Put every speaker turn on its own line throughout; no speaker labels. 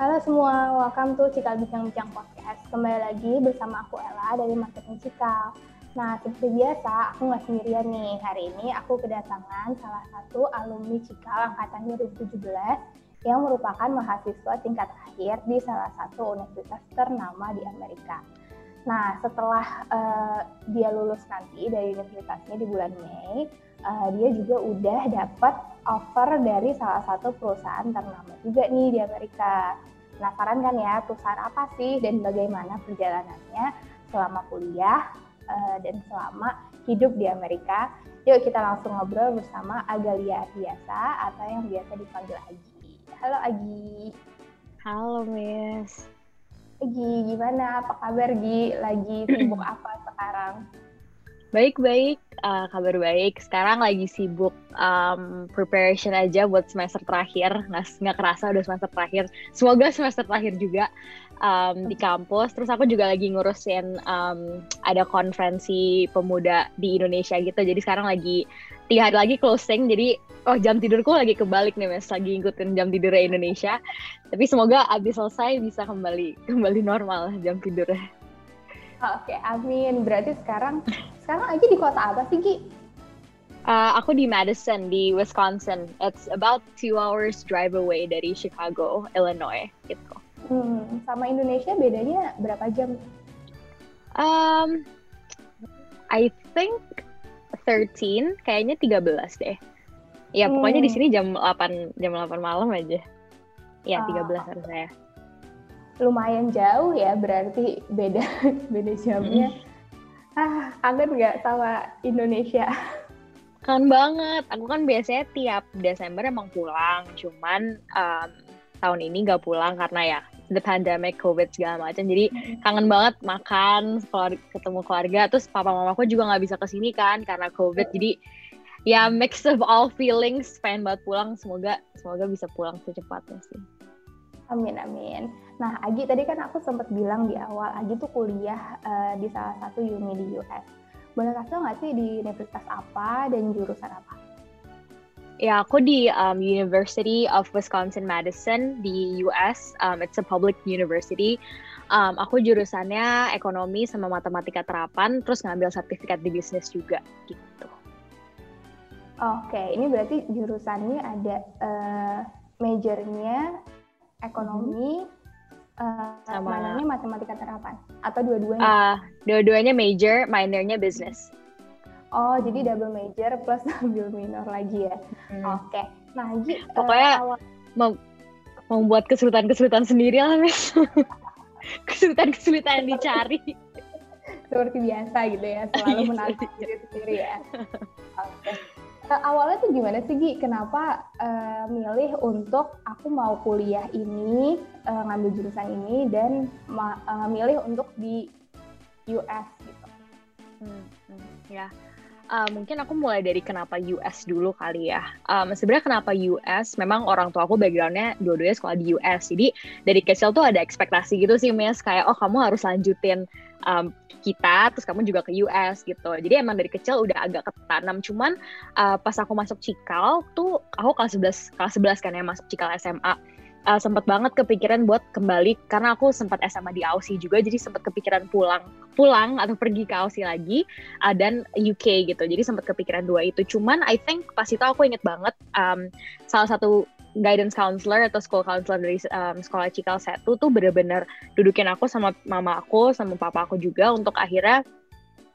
Halo semua, welcome to Cikal Bincang-Bincang Podcast. Kembali lagi bersama aku Ella dari Marketing Cikal. Nah, seperti biasa, aku nggak sendirian nih. Hari ini aku kedatangan salah satu alumni Cikal angkatan 2017 yang merupakan mahasiswa tingkat akhir di salah satu universitas ternama di Amerika. Nah, setelah uh, dia lulus nanti dari universitasnya di bulan Mei, uh, dia juga udah dapat offer dari salah satu perusahaan ternama juga nih di Amerika. Penasaran kan ya perusahaan apa sih dan bagaimana perjalanannya selama kuliah uh, dan selama hidup di Amerika? Yuk kita langsung ngobrol bersama Agalia Biasa atau yang biasa dipanggil Agi. Halo Agi.
Halo Miss.
Agi, gimana? Apa kabar Gi? Lagi sibuk apa sekarang?
Baik-baik, uh, kabar baik. Sekarang lagi sibuk um, preparation aja buat semester terakhir. Nggak, nggak kerasa udah semester terakhir. Semoga semester terakhir juga um, di kampus. Terus aku juga lagi ngurusin um, ada konferensi pemuda di Indonesia gitu. Jadi sekarang lagi tiga hari lagi closing. Jadi oh jam tidurku lagi kebalik nih mas. Lagi ngikutin jam tidur Indonesia. Tapi semoga abis selesai bisa kembali kembali normal jam tidurnya.
Oke, amin. Berarti sekarang sekarang lagi di kota apa sih, Ki?
Uh, aku di Madison, di Wisconsin. It's about two hours drive away dari Chicago, Illinois, gitu.
Hmm, sama Indonesia bedanya berapa jam?
Um, I think 13, kayaknya 13 deh. Ya, hmm. pokoknya di hmm. sini jam 8 jam 8 malam aja. Ya, 13 uh, harus saya
lumayan jauh ya berarti beda beda jamnya. Mm. Ah, kangen nggak sama Indonesia?
Kangen banget. Aku kan biasanya tiap Desember emang pulang, cuman um, tahun ini nggak pulang karena ya the pandemic, covid segala macam. Jadi kangen banget makan, keluarga, ketemu keluarga. Terus papa mamaku juga nggak bisa ke sini kan karena covid. Jadi ya mix of all feelings. Pengen banget pulang. Semoga semoga bisa pulang secepatnya sih.
Amin amin. Nah Agi tadi kan aku sempat bilang di awal Agi tuh kuliah uh, di salah satu uni di US. Boleh kasih nggak sih di universitas apa dan jurusan apa?
Ya, aku di um, University of Wisconsin Madison di US. Um, it's a public university. Um, aku jurusannya ekonomi sama matematika terapan, terus ngambil sertifikat di bisnis juga gitu.
Oke, ini berarti jurusannya ada uh, majornya ekonomi uh, sama matematika terapan atau dua-duanya? Uh,
dua-duanya major, minornya business.
Oh, jadi double major plus double minor lagi ya. Hmm. Oke. Okay. Nah, Gi,
eh, pokoknya uh, awal... mem membuat kesulitan-kesulitan sendiri lah, Miss. kesulitan-kesulitan yang dicari.
Seperti biasa gitu ya, selalu iya, menantang diri sendiri ya. Oke. Okay awalnya tuh gimana sih Gi? Kenapa uh, milih untuk aku mau kuliah ini, uh, ngambil jurusan ini dan uh, milih untuk di US gitu?
Hmm, hmm, ya. Uh, mungkin aku mulai dari kenapa US dulu kali ya. Um, Sebenarnya kenapa US? Memang orang tua aku backgroundnya dua-duanya sekolah di US. Jadi dari kecil tuh ada ekspektasi gitu sih, Miss. Kayak, oh kamu harus lanjutin um, kita, terus kamu juga ke US gitu. Jadi emang dari kecil udah agak ketanam. Cuman uh, pas aku masuk Cikal tuh, aku kelas 11, kelas 11 kan ya masuk Cikal SMA uh, sempat banget kepikiran buat kembali karena aku sempat SMA di Aussie juga jadi sempat kepikiran pulang pulang atau pergi ke Aussie lagi uh, dan UK gitu jadi sempat kepikiran dua itu cuman I think pas itu aku inget banget um, salah satu guidance counselor atau school counselor dari um, sekolah Cikal Setu tuh bener-bener dudukin aku sama mama aku sama papa aku juga untuk akhirnya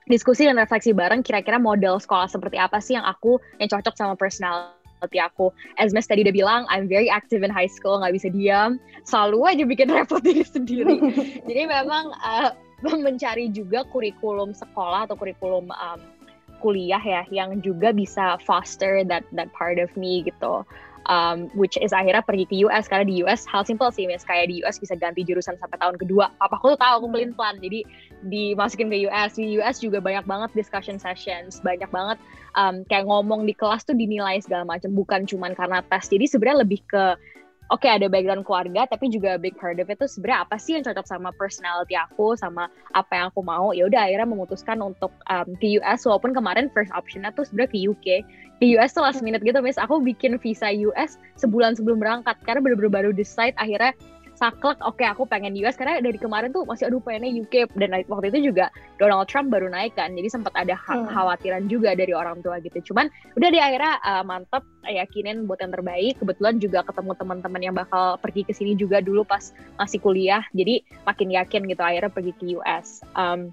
diskusi dan refleksi bareng kira-kira model sekolah seperti apa sih yang aku yang cocok sama personal seperti aku. As Miss tadi udah bilang, I'm very active in high school, nggak bisa diam. Selalu aja bikin repot diri sendiri. Jadi memang uh, mencari juga kurikulum sekolah atau kurikulum um, kuliah ya yang juga bisa foster that that part of me gitu um, which is akhirnya pergi ke US karena di US hal simple sih mis kayak di US bisa ganti jurusan sampai tahun kedua. Apa aku tuh tahu aku pelin plan jadi dimasukin ke US di US juga banyak banget discussion sessions. Banyak banget um, kayak ngomong di kelas tuh dinilai segala macam. Bukan cuman karena tes. Jadi sebenarnya lebih ke oke okay, ada background keluarga tapi juga big part of it tuh sebenarnya apa sih yang cocok sama personality aku sama apa yang aku mau? Ya udah akhirnya memutuskan untuk um, ke US walaupun kemarin first optionnya tuh sebenarnya ke UK di US tuh last minute gitu miss. Aku bikin visa US sebulan sebelum berangkat karena bener-bener baru decide akhirnya saklek oke okay, aku pengen US karena dari kemarin tuh masih aduh pengennya UK dan waktu itu juga Donald Trump baru naik kan jadi sempat ada hmm. khawatiran juga dari orang tua gitu cuman udah di akhirnya uh, mantep yakinin buat yang terbaik kebetulan juga ketemu teman-teman yang bakal pergi ke sini juga dulu pas masih kuliah jadi makin yakin gitu akhirnya pergi ke US um,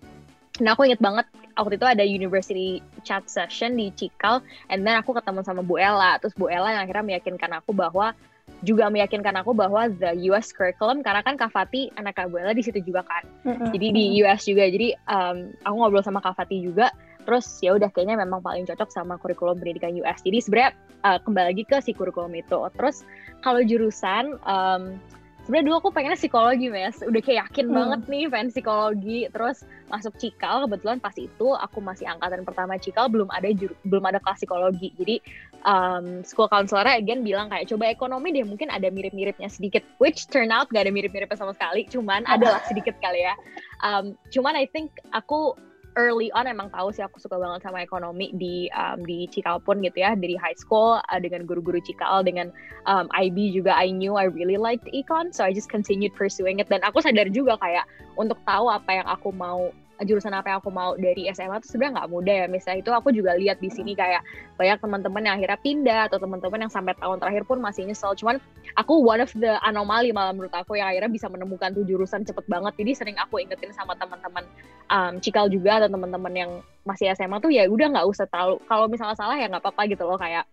Nah aku inget banget waktu itu ada university chat session di Cikal, and then aku ketemu sama Bu Ella. Terus Bu Ella yang akhirnya meyakinkan aku bahwa juga meyakinkan aku bahwa the US curriculum karena kan Kavati anak Kak Buela di situ juga kan. Mm-hmm. Jadi di US juga. Jadi um, aku ngobrol sama Kavati juga. Terus ya udah kayaknya memang paling cocok sama kurikulum pendidikan US. Jadi sebenarnya uh, kembali lagi ke si kurikulum itu. Terus kalau jurusan um, sebenarnya dulu aku pengennya psikologi mes udah kayak yakin hmm. banget nih pengen psikologi terus masuk cikal kebetulan pas itu aku masih angkatan pertama cikal belum ada juru, belum ada kelas psikologi jadi um, school counselor again bilang kayak coba ekonomi deh mungkin ada mirip-miripnya sedikit. Which turn out gak ada mirip-miripnya sama sekali cuman ada lah sedikit kali ya. Um, cuman I think aku early on emang tahu sih aku suka banget sama ekonomi di um, di Cikal pun gitu ya dari high school uh, dengan guru-guru Cikal dengan um, IB juga I knew I really liked econ so I just continued pursuing it. Dan aku sadar juga kayak untuk tahu apa yang aku mau jurusan apa yang aku mau dari SMA tuh sebenarnya nggak mudah ya. Misalnya itu aku juga lihat di sini kayak banyak teman-teman yang akhirnya pindah atau teman-teman yang sampai tahun terakhir pun masih nyesel. Cuman aku one of the anomali malah menurut aku yang akhirnya bisa menemukan tuh jurusan cepet banget. Jadi sering aku ingetin sama teman-teman um, cikal juga atau teman-teman yang masih SMA tuh ya udah nggak usah tahu. Kalau misalnya salah ya nggak apa-apa gitu loh kayak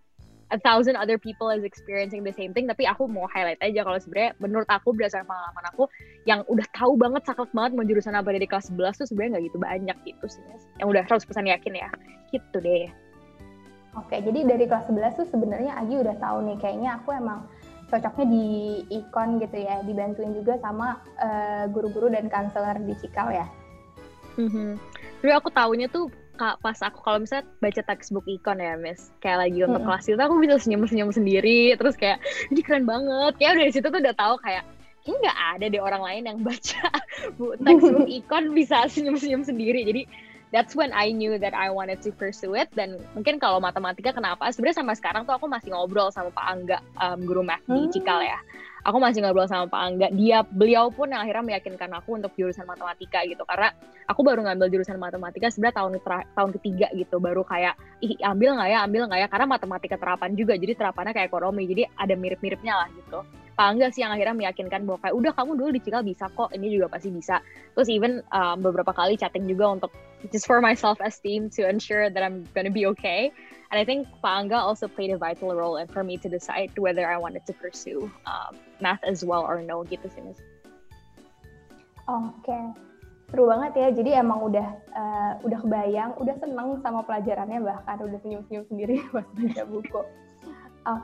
a thousand other people is experiencing the same thing tapi aku mau highlight aja kalau sebenarnya menurut aku berdasarkan pengalaman aku yang udah tahu banget saklek banget mau jurusan apa dari kelas 11 tuh sebenarnya nggak gitu banyak gitu sih yang udah 100% yakin ya? Gitu deh.
Oke jadi dari kelas 11 tuh sebenarnya Agi udah tahu nih kayaknya aku emang cocoknya di ikon gitu ya dibantuin juga sama uh, guru-guru dan kanseler di Cikal ya.
Mm -hmm. Jadi aku tahunya tuh pas aku kalau misalnya baca textbook ikon ya Miss. Kayak lagi untuk hmm. kelas itu aku bisa senyum-senyum sendiri terus kayak ini keren banget. Ya udah dari situ tuh udah tahu kayak ini nggak ada deh orang lain yang baca bu textbook ikon bisa senyum-senyum sendiri. Jadi that's when I knew that I wanted to pursue it. Dan mungkin kalau matematika kenapa? Sebenarnya sama sekarang tuh aku masih ngobrol sama Pak Angga um, guru math di hmm. Cikal ya aku masih ngobrol sama Pak Angga. Dia beliau pun yang akhirnya meyakinkan aku untuk jurusan matematika gitu. Karena aku baru ngambil jurusan matematika sebenarnya tahun tahun ketiga gitu. Baru kayak ih ambil nggak ya? Ambil nggak ya? Karena matematika terapan juga. Jadi terapannya kayak ekonomi. Jadi ada mirip-miripnya lah gitu Pak sih yang akhirnya meyakinkan bahwa kayak udah kamu dulu di Cikal bisa kok ini juga pasti bisa terus even um, beberapa kali chatting juga untuk just for my self esteem to ensure that I'm gonna be okay and I think Panga also played a vital role in for me to decide whether I wanted to pursue um, math as well or no gitu sih.
Oke, seru banget ya. Jadi emang udah uh, udah kebayang, udah seneng sama pelajarannya bahkan udah senyum-senyum sendiri pas baca buku. Oke,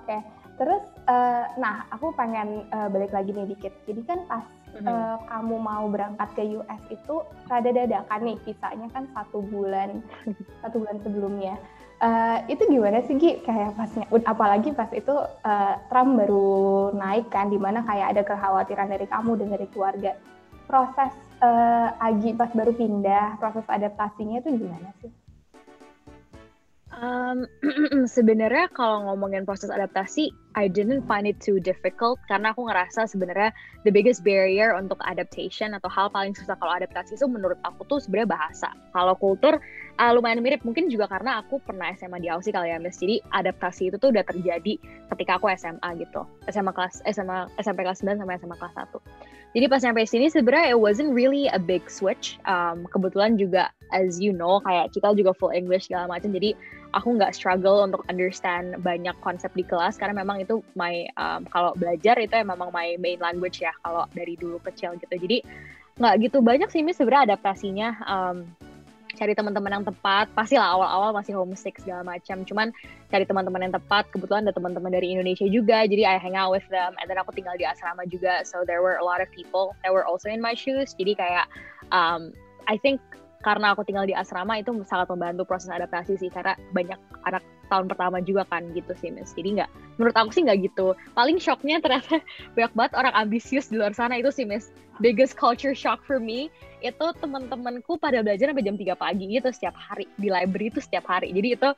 okay. Terus uh, nah aku pengen uh, balik lagi nih dikit. Jadi kan pas mm-hmm. uh, kamu mau berangkat ke US itu rada dadakan nih visanya kan satu bulan satu bulan sebelumnya. Uh, itu gimana sih Gi kayak pasnya apalagi pas itu uh, Trump baru naik kan di mana kayak ada kekhawatiran dari kamu dan dari keluarga proses uh, Agi pas baru pindah proses adaptasinya itu gimana sih?
Um, sebenarnya kalau ngomongin proses adaptasi, I didn't find it too difficult karena aku ngerasa sebenarnya the biggest barrier untuk adaptation atau hal paling susah kalau adaptasi itu menurut aku tuh sebenarnya bahasa. Kalau kultur uh, lumayan mirip, mungkin juga karena aku pernah SMA di Aussie kali ya, Miss. Jadi adaptasi itu tuh udah terjadi ketika aku SMA gitu. SMA kelas SMA SMP kelas 9 sama SMA kelas 1. Jadi pas sampai sini sebenarnya it wasn't really a big switch. Um, kebetulan juga as you know kayak kita juga full English segala macam. Jadi aku nggak struggle untuk understand banyak konsep di kelas karena memang itu my um, kalau belajar itu ya memang my main language ya kalau dari dulu kecil gitu. Jadi nggak gitu banyak sih mis sebenarnya adaptasinya. Um, cari teman-teman yang tepat pastilah awal-awal masih homesick segala macam cuman cari teman-teman yang tepat kebetulan ada teman-teman dari Indonesia juga jadi I hang out with them and then aku tinggal di asrama juga so there were a lot of people that were also in my shoes jadi kayak um, I think karena aku tinggal di asrama itu sangat membantu proses adaptasi sih karena banyak anak tahun pertama juga kan gitu sih Miss. Jadi nggak, menurut aku sih nggak gitu. Paling shocknya ternyata banyak banget orang ambisius di luar sana itu sih Miss. Biggest culture shock for me itu teman-temanku pada belajar sampai jam 3 pagi gitu setiap hari di library itu setiap hari. Jadi itu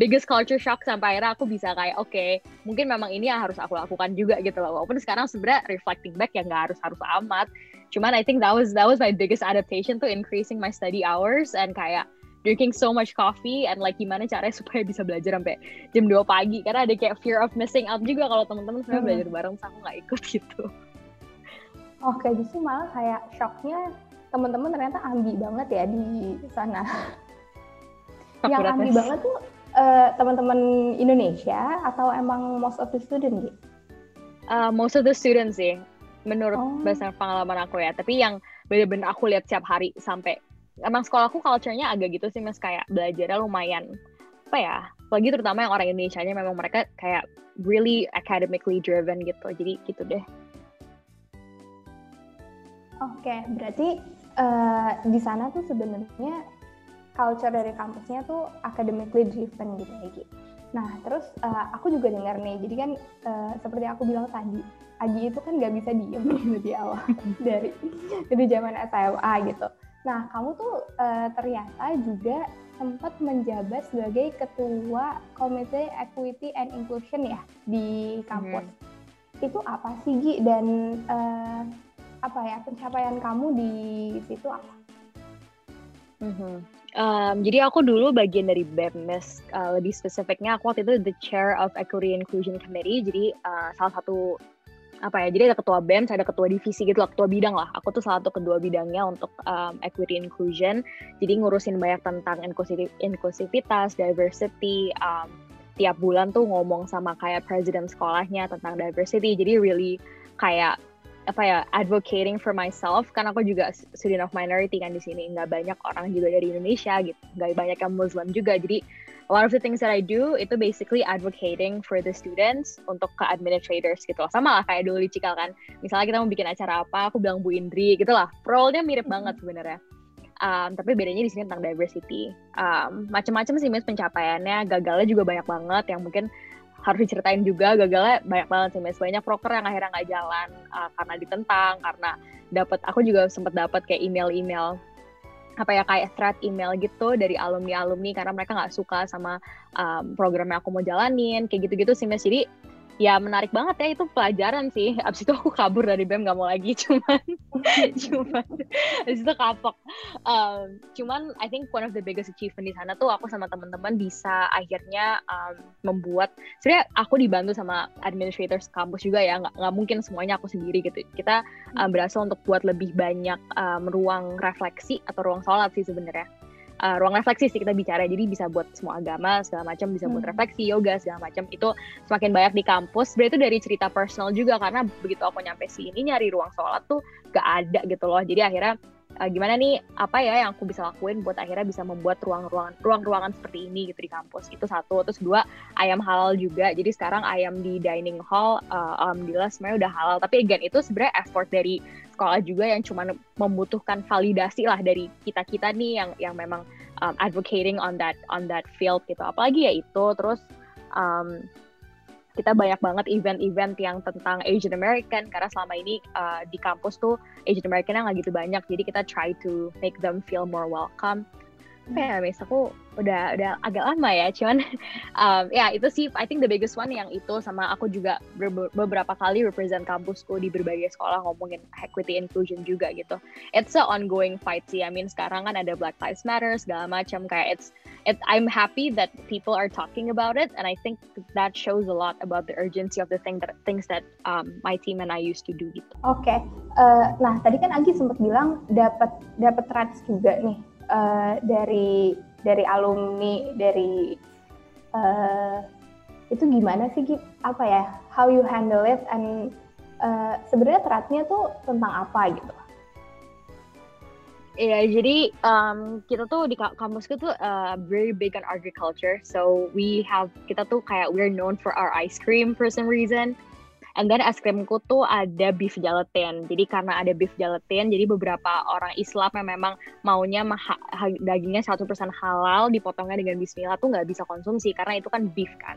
biggest culture shock sampai akhirnya aku bisa kayak oke okay, mungkin memang ini yang harus aku lakukan juga gitu loh. Walaupun sekarang sebenarnya reflecting back ya nggak harus harus amat. Cuman I think that was that was my biggest adaptation to increasing my study hours and kayak drinking so much coffee and like gimana caranya supaya bisa belajar sampai jam 2 pagi karena ada kayak fear of missing out juga kalau teman-teman sebenarnya hmm. belajar bareng sama nggak ikut gitu.
Oke, justru malah kayak shocknya teman-teman ternyata ambi banget ya di sana. Yang ambi banget tuh uh, teman-teman Indonesia atau emang most of the student gitu?
Uh, most of the students sih, menurut oh. berdasarkan pengalaman aku ya. Tapi yang bener-bener aku lihat setiap hari sampai emang sekolahku culture-nya agak gitu sih mas kayak belajarnya lumayan apa ya lagi terutama yang orang Indonesia nya memang mereka kayak really academically driven gitu jadi gitu deh
oke berarti uh, di sana tuh sebenarnya culture dari kampusnya tuh academically driven gitu ya Gi. Nah terus uh, aku juga dengar nih, jadi kan uh, seperti aku bilang tadi, Agi itu kan nggak bisa diem gitu di awal dari dari zaman SMA gitu. Nah, kamu tuh uh, ternyata juga sempat menjabat sebagai ketua Komite Equity and Inclusion ya di kampus. Hmm. Itu apa sih Gi dan uh, apa ya pencapaian kamu di situ apa?
Mm-hmm. Um, jadi aku dulu bagian dari BEMNES, uh, lebih spesifiknya aku waktu itu the chair of Equity Inclusion Committee, jadi uh, salah satu apa ya jadi ada ketua BEM ada ketua divisi gitu lah ketua bidang lah. Aku tuh salah satu kedua bidangnya untuk um, equity inclusion. Jadi ngurusin banyak tentang inklusif inklusivitas diversity um, tiap bulan tuh ngomong sama kayak presiden sekolahnya tentang diversity. Jadi really kayak apa ya advocating for myself. Kan aku juga student of minority kan di sini. Nggak banyak orang juga dari Indonesia gitu. Nggak banyak yang Muslim juga. Jadi one of the things that I do itu basically advocating for the students untuk ke administrators gitu loh. Sama lah kayak dulu di Cikal kan. Misalnya kita mau bikin acara apa, aku bilang Bu Indri gitu lah. Role-nya mirip mm-hmm. banget sebenarnya. Um, tapi bedanya di sini tentang diversity. Um, macam-macam sih mis pencapaiannya, gagalnya juga banyak banget yang mungkin harus diceritain juga gagalnya banyak banget sih mis banyak proker yang akhirnya nggak jalan uh, karena ditentang karena dapat aku juga sempat dapat kayak email-email apa ya kayak thread email gitu dari alumni alumni karena mereka nggak suka sama um, program yang aku mau jalanin kayak gitu-gitu sih mas. Jadi ya menarik banget ya itu pelajaran sih. Abis itu aku kabur dari bem nggak mau lagi. Cuman cuman abis itu kapok. Um, cuman I think one of the biggest achievement di sana tuh aku sama teman-teman bisa akhirnya um, membuat sebenarnya aku dibantu sama administrators kampus juga ya. Nggak nggak mungkin semuanya aku sendiri gitu. Kita um, berhasil untuk buat lebih banyak um, ruang refleksi atau ruang sholat sih sebenarnya uh, ruang refleksi sih kita bicara. Jadi bisa buat semua agama segala macam bisa buat hmm. refleksi yoga segala macam. Itu semakin banyak di kampus. Berarti itu dari cerita personal juga karena begitu aku nyampe sini nyari ruang sholat tuh gak ada gitu loh. Jadi akhirnya uh, gimana nih apa ya yang aku bisa lakuin buat akhirnya bisa membuat ruang-ruangan ruang-ruangan seperti ini gitu di kampus. Itu satu. Terus dua ayam halal juga. Jadi sekarang ayam di dining hall uh, alhamdulillah semuanya udah halal. Tapi again itu sebenarnya effort dari sekolah juga yang cuma membutuhkan validasi lah dari kita kita nih yang yang memang um, advocating on that on that field gitu. Apalagi ya itu terus um, kita banyak banget event-event yang tentang Asian American karena selama ini uh, di kampus tuh Asian American yang nggak gitu banyak. Jadi kita try to make them feel more welcome apa ya aku udah udah agak lama ya cuman um, ya itu sih I think the biggest one yang itu sama aku juga beberapa kali represent kampusku di berbagai sekolah ngomongin equity inclusion juga gitu it's a ongoing fight sih I mean sekarang kan ada Black Lives Matter segala macam kayak it's it, I'm happy that people are talking about it and I think that shows a lot about the urgency of the thing that things that um, my team and I used to do gitu.
Oke, okay. uh, nah tadi kan Agi sempat bilang dapat dapat threats juga nih uh, dari dari alumni dari uh, itu gimana sih apa ya how you handle it and uh, sebenarnya teratnya tuh tentang apa gitu
Iya, yeah, jadi um, kita tuh di kampus tuh uh, very big on agriculture. So we have kita tuh kayak we're known for our ice cream for some reason. And then es krimku tuh ada beef gelatin. Jadi karena ada beef gelatin, jadi beberapa orang Islam yang memang maunya dagingnya 100% halal, dipotongnya dengan bismillah tuh nggak bisa konsumsi karena itu kan beef kan.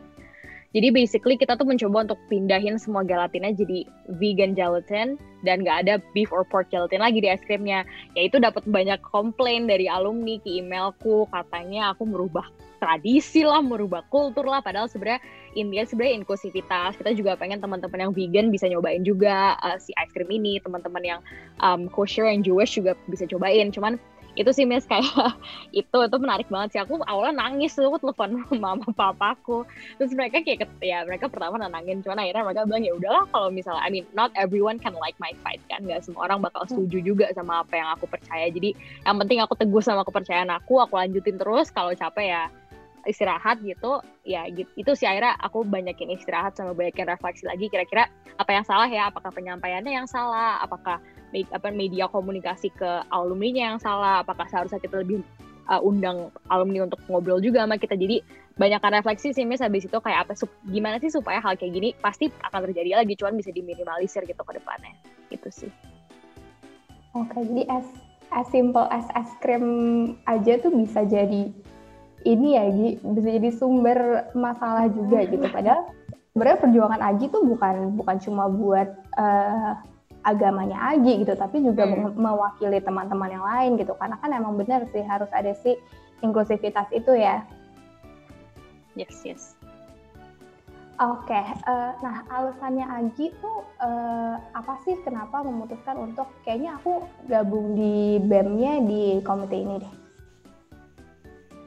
Jadi basically kita tuh mencoba untuk pindahin semua gelatinnya jadi vegan gelatin dan nggak ada beef or pork gelatin lagi di es krimnya. Ya itu dapat banyak komplain dari alumni ke emailku katanya aku merubah tradisi lah, merubah kultur lah. Padahal sebenarnya intinya sebenarnya inklusivitas. Kita juga pengen teman-teman yang vegan bisa nyobain juga uh, si es krim ini. Teman-teman yang um, kosher yang Jewish juga bisa cobain. Cuman itu sih Miss kayak itu itu menarik banget sih aku awalnya nangis tuh aku telepon mama papaku terus mereka kayak ya mereka pertama nenangin cuman akhirnya mereka bilang ya udahlah kalau misalnya I mean not everyone can like my fight kan nggak semua orang bakal setuju juga sama apa yang aku percaya jadi yang penting aku teguh sama kepercayaan aku aku lanjutin terus kalau capek ya istirahat gitu ya gitu itu sih akhirnya aku banyakin istirahat sama banyakin refleksi lagi kira-kira apa yang salah ya apakah penyampaiannya yang salah apakah apa media komunikasi ke alumni-nya yang salah apakah seharusnya kita lebih uh, undang alumni untuk ngobrol juga sama kita. Jadi banyakkan refleksi sih mis habis itu kayak apa gimana sih supaya hal kayak gini pasti akan terjadi lagi cuman bisa diminimalisir gitu ke depannya. Itu sih.
Oke jadi as as simple as es krim aja tuh bisa jadi ini ya bisa jadi sumber masalah juga gitu padahal sebenarnya perjuangan Aji tuh bukan bukan cuma buat uh, agamanya Agi gitu, tapi juga hmm. mewakili teman-teman yang lain gitu. Karena kan emang benar sih harus ada sih inklusivitas itu ya.
Yes, yes.
Oke, okay, uh, eh, nah alasannya Agi tuh uh, apa sih kenapa memutuskan untuk kayaknya aku gabung di BEM-nya di komite ini deh?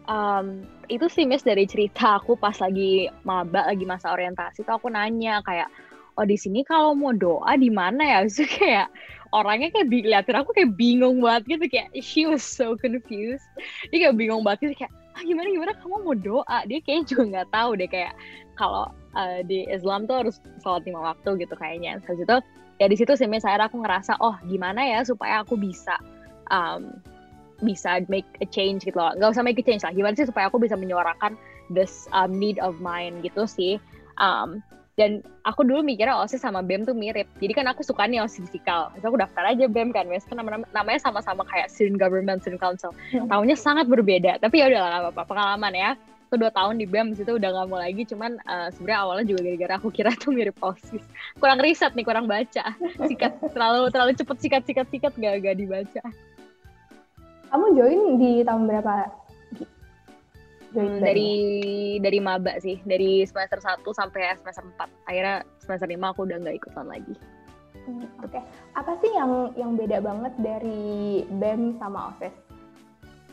Um, itu sih Miss dari cerita aku pas lagi maba lagi masa orientasi tuh aku nanya kayak oh di sini kalau mau doa di mana ya? So kayak orangnya kayak liatin aku kayak bingung banget gitu kayak she was so confused. Dia kayak bingung banget gitu kayak ah gimana gimana? Kamu mau doa? Dia kayak juga nggak tahu deh kayak kalau uh, di Islam tuh harus sholat lima waktu gitu kayaknya. Terus itu ya di situ sih saya aku ngerasa oh gimana ya supaya aku bisa um, bisa make a change gitu loh. Nggak usah make a change lah. Gimana sih supaya aku bisa menyuarakan this um, need of mine gitu sih. Um, dan aku dulu mikirnya OSIS sama BEM tuh mirip. Jadi kan aku suka nih OSIS fisikal terus aku daftar aja BEM kan. Kan nama namanya sama-sama kayak student government student council. Hmm. tahunnya sangat berbeda. Tapi ya udah lah apa-apa. Pengalaman ya. Aku dua tahun di BEM situ udah gak mau lagi. Cuman uh, sebenarnya awalnya juga gara-gara aku kira tuh mirip OSIS kurang riset nih kurang baca. Sikat. Terlalu terlalu cepet sikat sikat sikat gak gak dibaca
kamu join di tahun berapa
Hmm, dari dari maba sih, dari semester 1 sampai semester 4. Akhirnya semester 5 aku udah nggak ikutan lagi.
Hmm, Oke, okay. apa sih yang yang beda banget dari BEM sama OSIS?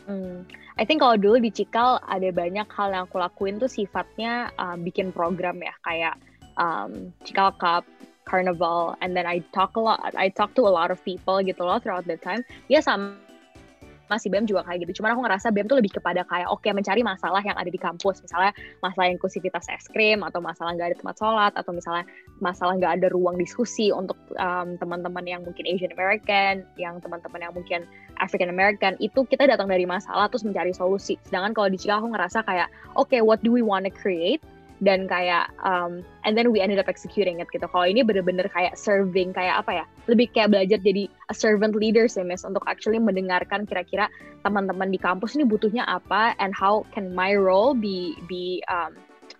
Hmm, I think kalau dulu di Cikal ada banyak hal yang aku lakuin tuh sifatnya uh, bikin program ya, kayak um, Cikal Cup, Carnival, and then I talk a lot, I talk to a lot of people gitu loh throughout the time. Ya sama masih BEM juga kayak gitu. Cuman aku ngerasa BEM tuh lebih kepada kayak oke okay, mencari masalah yang ada di kampus. Misalnya masalah inklusivitas es krim atau masalah nggak ada tempat sholat atau misalnya masalah nggak ada ruang diskusi untuk um, teman-teman yang mungkin Asian American, yang teman-teman yang mungkin African American itu kita datang dari masalah terus mencari solusi. Sedangkan kalau di Chicago aku ngerasa kayak oke okay, what do we want to create? Dan kayak um, and then we ended up executing it gitu. Kalau ini bener-bener kayak serving kayak apa ya? Lebih kayak belajar jadi a servant leader sih, Miss, untuk actually mendengarkan kira-kira teman-teman di kampus ini butuhnya apa and how can my role be be um,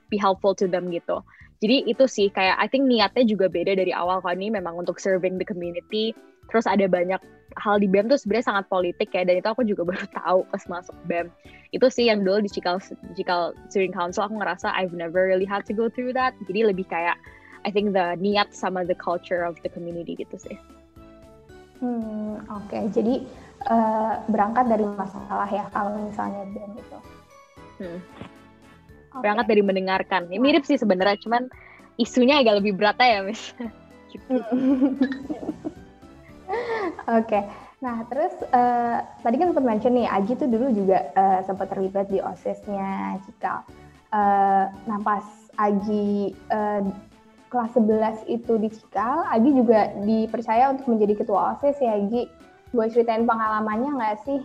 be helpful to them gitu. Jadi itu sih kayak I think niatnya juga beda dari awal kalau ini memang untuk serving the community. Terus ada banyak hal di BEM tuh sebenarnya sangat politik ya dan itu aku juga baru tahu pas masuk BEM itu sih yang dulu di Cikal Cikal Student Council aku ngerasa I've never really had to go through that jadi lebih kayak I think the niat sama the culture of the community gitu sih
hmm oke okay. jadi uh, berangkat dari masalah ya kalau misalnya BEM itu hmm.
okay. berangkat dari mendengarkan ya, mirip sih sebenarnya cuman isunya agak lebih berat ya mis gitu.
Oke. Nah, terus uh, tadi kan sempat mention nih, Aji tuh dulu juga uh, sempat terlibat di OSIS-nya Cikal. Uh, nah, pas Aji uh, kelas 11 itu di Cikal, Agi juga dipercaya untuk menjadi ketua OSIS ya, Agi. Boleh ceritain pengalamannya nggak sih?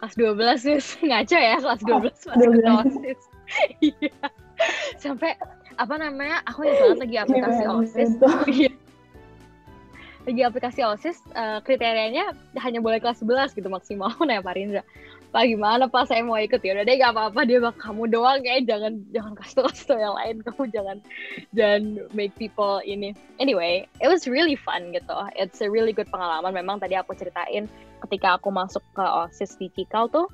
Kelas 12 sih, ngaco ya kelas 12 oh, masih ketua OSIS. Iya. Sampai apa namanya aku ingat banget lagi aplikasi osis iya. Lagi aplikasi osis uh, kriterianya hanya boleh kelas 11 gitu maksimal. Nanya Pak Rindra Pak gimana Pak? Saya mau ikut. Ya udah deh gak apa-apa. Dia bak kamu doang. Kayak jangan jangan kasih tau kasih yang lain. Kamu jangan jangan make people ini. Anyway it was really fun gitu. It's a really good pengalaman. Memang tadi aku ceritain ketika aku masuk ke osis di Cikal tuh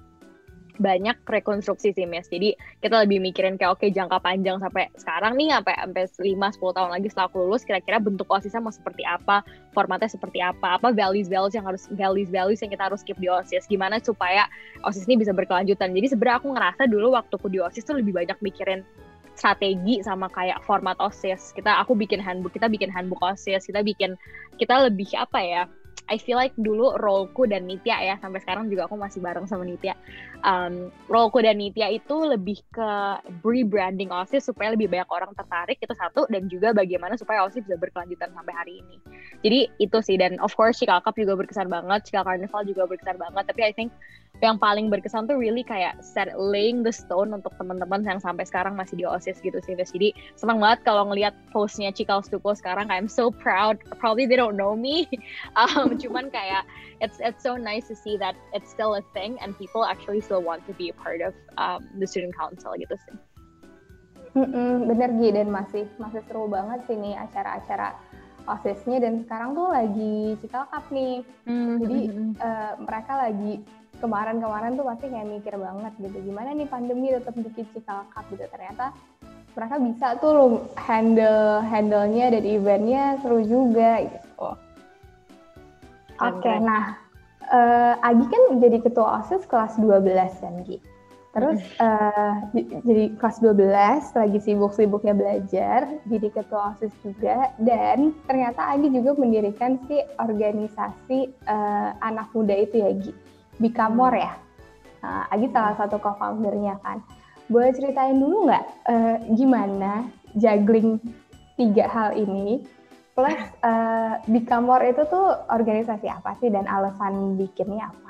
banyak rekonstruksi sih Mes. Jadi kita lebih mikirin kayak oke okay, jangka panjang sampai sekarang nih sampai sampai 5 10 tahun lagi setelah aku lulus kira-kira bentuk OSISnya mau seperti apa, formatnya seperti apa, apa values values yang harus values values yang kita harus keep di OSIS. Gimana supaya OSIS ini bisa berkelanjutan. Jadi sebenarnya aku ngerasa dulu waktu aku di OSIS tuh lebih banyak mikirin strategi sama kayak format OSIS. Kita aku bikin handbook, kita bikin handbook OSIS, kita bikin kita lebih apa ya? I feel like dulu roleku dan Nitya ya sampai sekarang juga aku masih bareng sama Nitya. Um, roleku dan Nitya itu lebih ke rebranding OSIS supaya lebih banyak orang tertarik itu satu dan juga bagaimana supaya OSIS bisa berkelanjutan sampai hari ini. Jadi itu sih dan of course Cikal Cup juga berkesan banget, Cikal Carnival juga berkesan banget. Tapi I think yang paling berkesan tuh really kayak set laying the stone untuk teman-teman yang sampai sekarang masih di OSIS gitu sih. Jadi senang banget kalau ngelihat postnya Cikal Stuko sekarang. I'm so proud. Probably they don't know me. Um, cuman kayak it's it's so nice to see that it's still a thing and people actually still want to be a part of um, the student council gitu sih.
Mm-mm, bener Gi dan masih masih seru banget sih nih acara-acara osisnya dan sekarang tuh lagi Cikal Cup nih. Mm-hmm. Jadi uh, mereka lagi kemarin-kemarin tuh pasti kayak mikir banget gitu gimana nih pandemi tetap bikin cikal cup gitu ternyata mereka bisa tuh lo handle handle-nya dan eventnya seru juga gitu. Oke, okay, nah uh, Agi kan jadi ketua OSIS kelas 12 kan Gi. Terus uh, jadi kelas 12 lagi sibuk-sibuknya belajar, jadi ketua OSIS juga dan ternyata Agi juga mendirikan si organisasi uh, anak muda itu ya Gi Bikamor ya. Nah, Agi salah satu co-foundernya kan. Boleh ceritain dulu nggak uh, gimana juggling tiga hal ini? Plus uh, Bikamor itu tuh organisasi apa sih dan alasan bikinnya apa?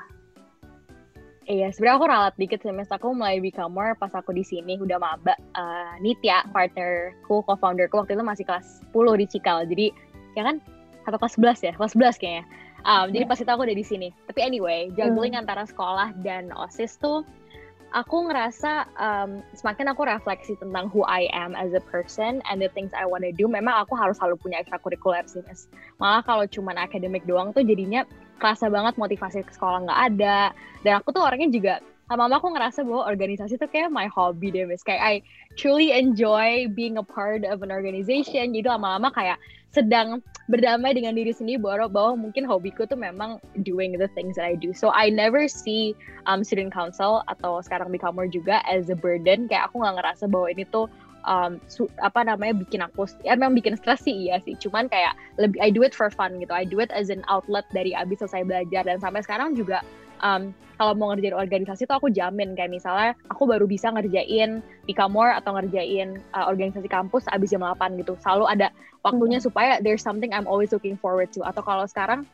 Iya, sebenarnya aku ralat dikit Mas. Aku mulai Bikamor pas aku di sini udah maba. Uh, Nitya, partnerku, co-founderku waktu itu masih kelas 10 di Cikal. Jadi, ya kan? Atau kelas 11 ya? Kelas 11 kayaknya. Um, jadi iya. pas itu aku udah di sini. Tapi anyway, juggling hmm. antara sekolah dan osis tuh aku ngerasa um, semakin aku refleksi tentang who I am as a person and the things I wanna do, memang aku harus selalu punya ekstrakurikuler sih. Malah kalau cuma akademik doang tuh jadinya kerasa banget motivasi ke sekolah nggak ada. Dan aku tuh orangnya juga lama-lama aku ngerasa bahwa organisasi tuh kayak my hobby deh, mas. Kayak I truly enjoy being a part of an organization. Jadi lama-lama kayak sedang berdamai dengan diri sendiri bahwa bahwa mungkin hobiku tuh memang doing the things that I do. So I never see um, student council atau sekarang di kamar juga as a burden. Kayak aku nggak ngerasa bahwa ini tuh um, su, apa namanya bikin aku ya memang bikin stres sih iya sih. Cuman kayak lebih I do it for fun gitu. I do it as an outlet dari abis selesai belajar dan sampai sekarang juga um, kalau mau ngerjain organisasi tuh aku jamin kayak misalnya aku baru bisa ngerjain di Kamor atau ngerjain uh, organisasi kampus abis jam 8 gitu. Selalu ada waktunya hmm. supaya there's something I'm always looking forward to. Atau kalau sekarang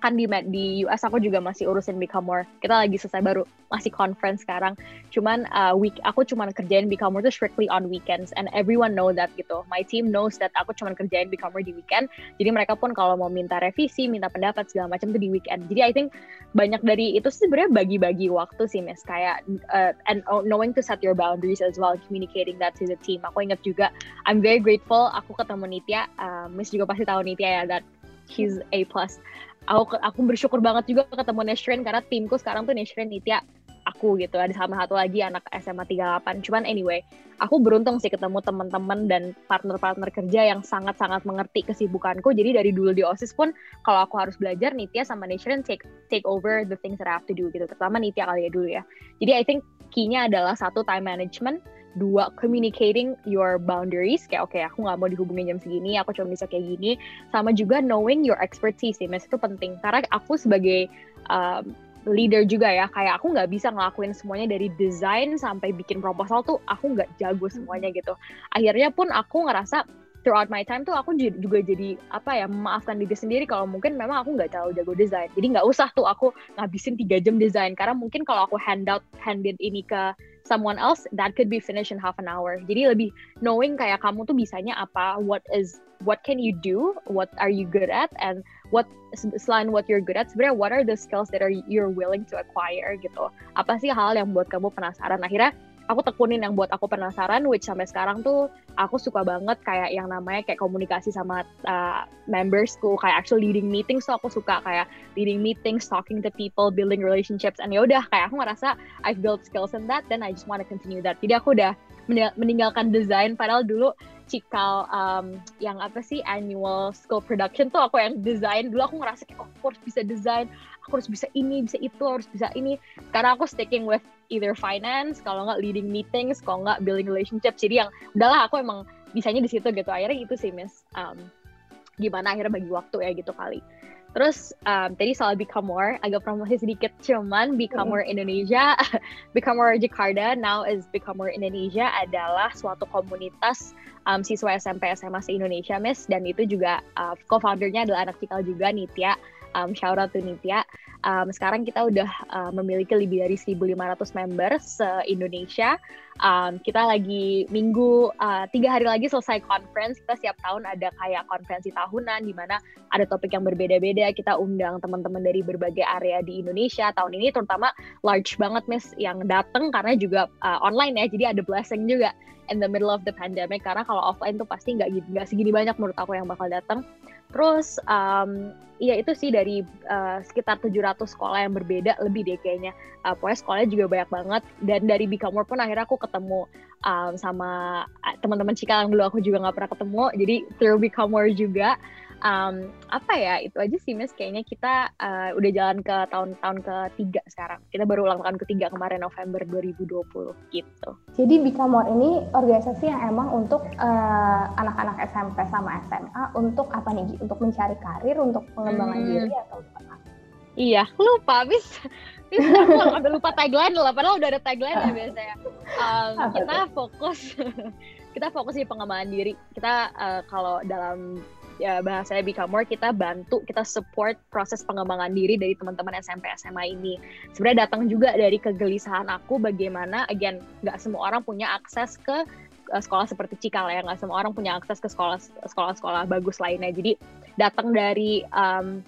kan di di US aku juga masih urusin Become More. Kita lagi selesai baru masih conference sekarang. Cuman uh, week aku cuma kerjain Become More itu strictly on weekends and everyone know that gitu. My team knows that aku cuma kerjain Become More di weekend. Jadi mereka pun kalau mau minta revisi, minta pendapat segala macam itu di weekend. Jadi I think banyak dari itu sebenarnya bagi-bagi waktu sih Miss kayak uh, and knowing to set your boundaries as well, communicating that to the team. Aku ingat juga I'm very grateful aku ketemu Nitya. Uh, Miss juga pasti tahu Nitya ya that he's A plus aku aku bersyukur banget juga ketemu Neshrin karena timku sekarang tuh Neshrin Nitya aku gitu. Ada sama satu lagi anak SMA 38 cuman anyway aku beruntung sih ketemu teman-teman dan partner-partner kerja yang sangat-sangat mengerti kesibukanku. Jadi dari dulu di OSIS pun kalau aku harus belajar Nitya sama Neshrin take take over the things that I have to do gitu. Terutama Nitya kali ya dulu ya. Jadi I think key-nya adalah satu time management dua communicating your boundaries. Kayak oke okay, aku nggak mau dihubungin jam segini aku cuma bisa kayak gini. Sama juga knowing your expertise sih mas itu penting. Karena aku sebagai um, leader juga ya kayak aku nggak bisa ngelakuin semuanya dari desain sampai bikin proposal tuh aku nggak jago semuanya gitu. Akhirnya pun aku ngerasa throughout my time tuh aku juga jadi apa ya memaafkan diri sendiri kalau mungkin memang aku nggak terlalu jago desain jadi nggak usah tuh aku ngabisin tiga jam desain karena mungkin kalau aku hand out ini ke someone else that could be finished in half an hour. Jadi lebih knowing kayak kamu tuh bisanya apa, what is what can you do, what are you good at, and what selain what you're good at, sebenarnya what are the skills that are you're willing to acquire gitu. Apa sih hal yang buat kamu penasaran? Akhirnya aku tekunin yang buat aku penasaran which sampai sekarang tuh aku suka banget kayak yang namanya kayak komunikasi sama uh, membersku kayak actually leading meetings tuh aku suka kayak leading meetings talking to people building relationships and ya udah kayak aku ngerasa I've built skills in that then I just want to continue that. Jadi aku udah meninggalkan desain padahal dulu cikal um, yang apa sih annual school production tuh aku yang desain dulu aku ngerasa kayak oh, aku harus bisa desain aku harus bisa ini bisa itu harus bisa ini. Sekarang aku sticking with either finance kalau nggak leading meetings kalau nggak building relationships. Jadi yang udahlah aku emang bisanya di situ gitu. Akhirnya itu sih miss. Um, gimana akhirnya bagi waktu ya gitu kali. Terus um, tadi soal Become More, agak promosi sedikit cuman Become More Indonesia, Become More Jakarta, now is Become More Indonesia adalah suatu komunitas um, siswa SMP SMA se Indonesia, Miss, dan itu juga uh, co-foundernya adalah anak cikal juga Nitya. Um, shout out to Nitya. Um, sekarang kita udah uh, memiliki lebih dari 1.500 member se-Indonesia. Um, kita lagi minggu, uh, tiga hari lagi selesai conference. Kita setiap tahun ada kayak konferensi tahunan di mana ada topik yang berbeda-beda. Kita undang teman-teman dari berbagai area di Indonesia. Tahun ini terutama large banget, Miss, yang datang karena juga uh, online ya. Jadi ada blessing juga in the middle of the pandemic. Karena kalau offline tuh pasti nggak segini banyak menurut aku yang bakal datang. Terus um, ya itu sih dari uh, sekitar 700 sekolah yang berbeda lebih deh kayaknya. Uh, pokoknya sekolahnya juga banyak banget dan dari Become More pun akhirnya aku ketemu um, sama teman-teman Cikal yang dulu aku juga nggak pernah ketemu. Jadi through Become More juga um, apa ya itu aja sih Miss. Kayaknya kita uh, udah jalan ke tahun-tahun ketiga sekarang. Kita baru ulang tahun ketiga kemarin November 2020 gitu.
Jadi Bikamor ini organisasi yang emang untuk uh, anak-anak SMP sama SMA untuk apa nih untuk mencari karir untuk pengembangan hmm. diri atau apa
iya lupa bis bisa aku udah lupa tagline lah padahal udah ada tagline ya biasanya um, kita fokus kita fokus di pengembangan diri. Kita uh, kalau dalam ya bahasanya Become More kita bantu kita support proses pengembangan diri dari teman-teman SMP SMA ini. Sebenarnya datang juga dari kegelisahan aku bagaimana again nggak semua orang punya akses ke uh, sekolah seperti Cikal ya nggak semua orang punya akses ke sekolah sekolah-sekolah bagus lainnya. Jadi datang dari um,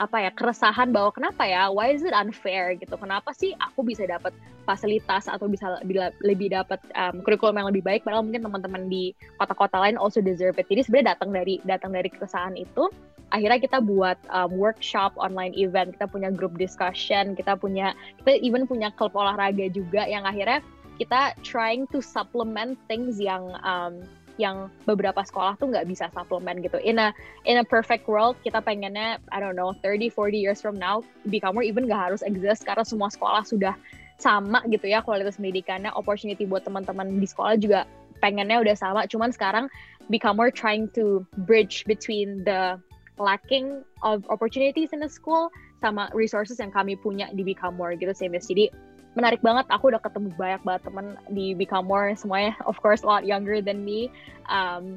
apa ya keresahan bahwa kenapa ya why is it unfair gitu? Kenapa sih aku bisa dapat fasilitas atau bisa lebih dapat um, kurikulum yang lebih baik padahal mungkin teman-teman di kota-kota lain also deserve it. Jadi sebenarnya datang dari datang dari keresahan itu akhirnya kita buat um, workshop online event kita punya group discussion kita punya kita even punya klub olahraga juga yang akhirnya kita trying to supplement things yang um, yang beberapa sekolah tuh nggak bisa suplemen gitu. In a in a perfect world kita pengennya I don't know 30 40 years from now More even nggak harus exist karena semua sekolah sudah sama gitu ya kualitas pendidikannya, opportunity buat teman-teman di sekolah juga pengennya udah sama. Cuman sekarang More trying to bridge between the lacking of opportunities in the school sama resources yang kami punya di More gitu sih. Jadi menarik banget. Aku udah ketemu banyak banget temen di Become More semuanya, of course, a lot younger than me. Um,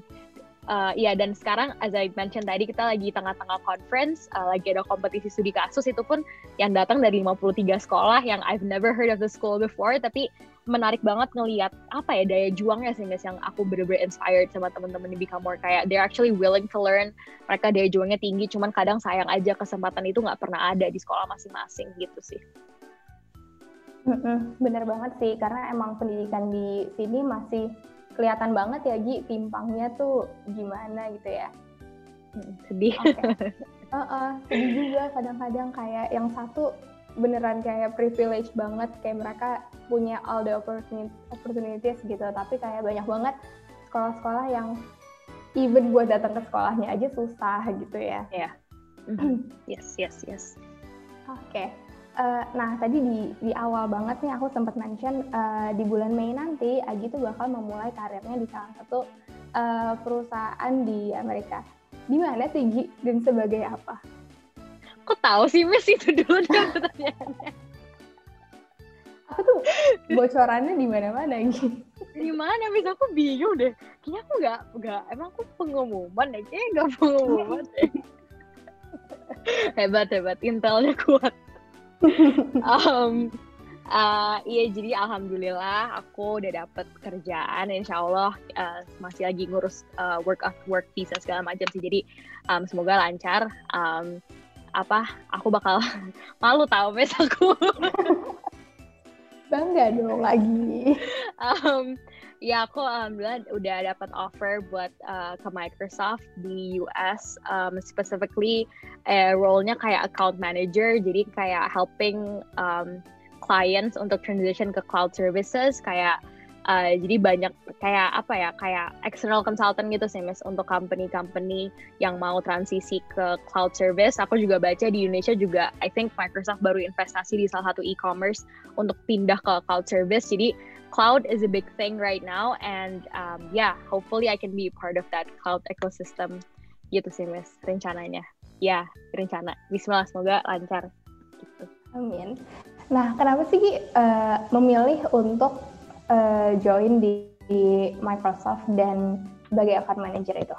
uh, ya dan sekarang as I mentioned tadi kita lagi tengah-tengah conference uh, lagi ada kompetisi studi kasus. Itu pun yang datang dari 53 sekolah yang I've never heard of the school before. Tapi menarik banget ngelihat apa ya daya juangnya sih guys yang aku bener-bener inspired sama teman-teman di Become More. Kayak they're actually willing to learn. Mereka daya juangnya tinggi cuman kadang sayang aja kesempatan itu nggak pernah ada di sekolah masing-masing gitu sih
bener banget sih, karena emang pendidikan di sini masih kelihatan banget ya Gi, timpangnya tuh gimana gitu ya.
Hmm, sedih. Okay.
Uh -uh, sedih juga kadang-kadang kayak yang satu beneran kayak privilege banget, kayak mereka punya all the opportunities gitu, tapi kayak banyak banget sekolah-sekolah yang even buat datang ke sekolahnya aja susah gitu ya.
Iya. Yeah. Yes, yes, yes.
Oke. Okay. Uh, nah tadi di di awal banget nih aku sempat mention uh, di bulan Mei nanti Agi tuh bakal memulai karirnya di salah satu uh, perusahaan di Amerika. Di mana sih Gi dan sebagai apa?
Kok tahu sih Miss itu dulu pertanyaannya?
aku tuh bocorannya di mana-mana Gi.
Di mana Miss aku bingung deh. Kayaknya aku nggak nggak emang aku pengumuman deh. Kayaknya nggak pengumuman deh. hebat hebat intelnya kuat um, Uh, iya jadi alhamdulillah aku udah dapet kerjaan insya Allah uh, masih lagi ngurus uh, work of work visa segala macam sih. Jadi um, semoga lancar. Um, apa aku bakal malu tahu mes aku.
Bangga dong lagi.
Um, ya aku alhamdulillah udah dapat offer buat uh, ke Microsoft di US um, specifically uh, role-nya kayak account manager. Jadi kayak helping um, clients untuk transition ke cloud services. Kayak uh, jadi banyak kayak apa ya kayak external consultant gitu sih mas untuk company-company yang mau transisi ke cloud service. Aku juga baca di Indonesia juga I think Microsoft baru investasi di salah satu e-commerce untuk pindah ke cloud service. Jadi cloud is a big thing right now and um, yeah hopefully I can be part of that cloud ecosystem gitu sih mas rencananya ya rencana Bismillah semoga lancar gitu.
Amin. Nah, kenapa sih Ki uh, memilih untuk uh, join di, di Microsoft dan sebagai account manager itu?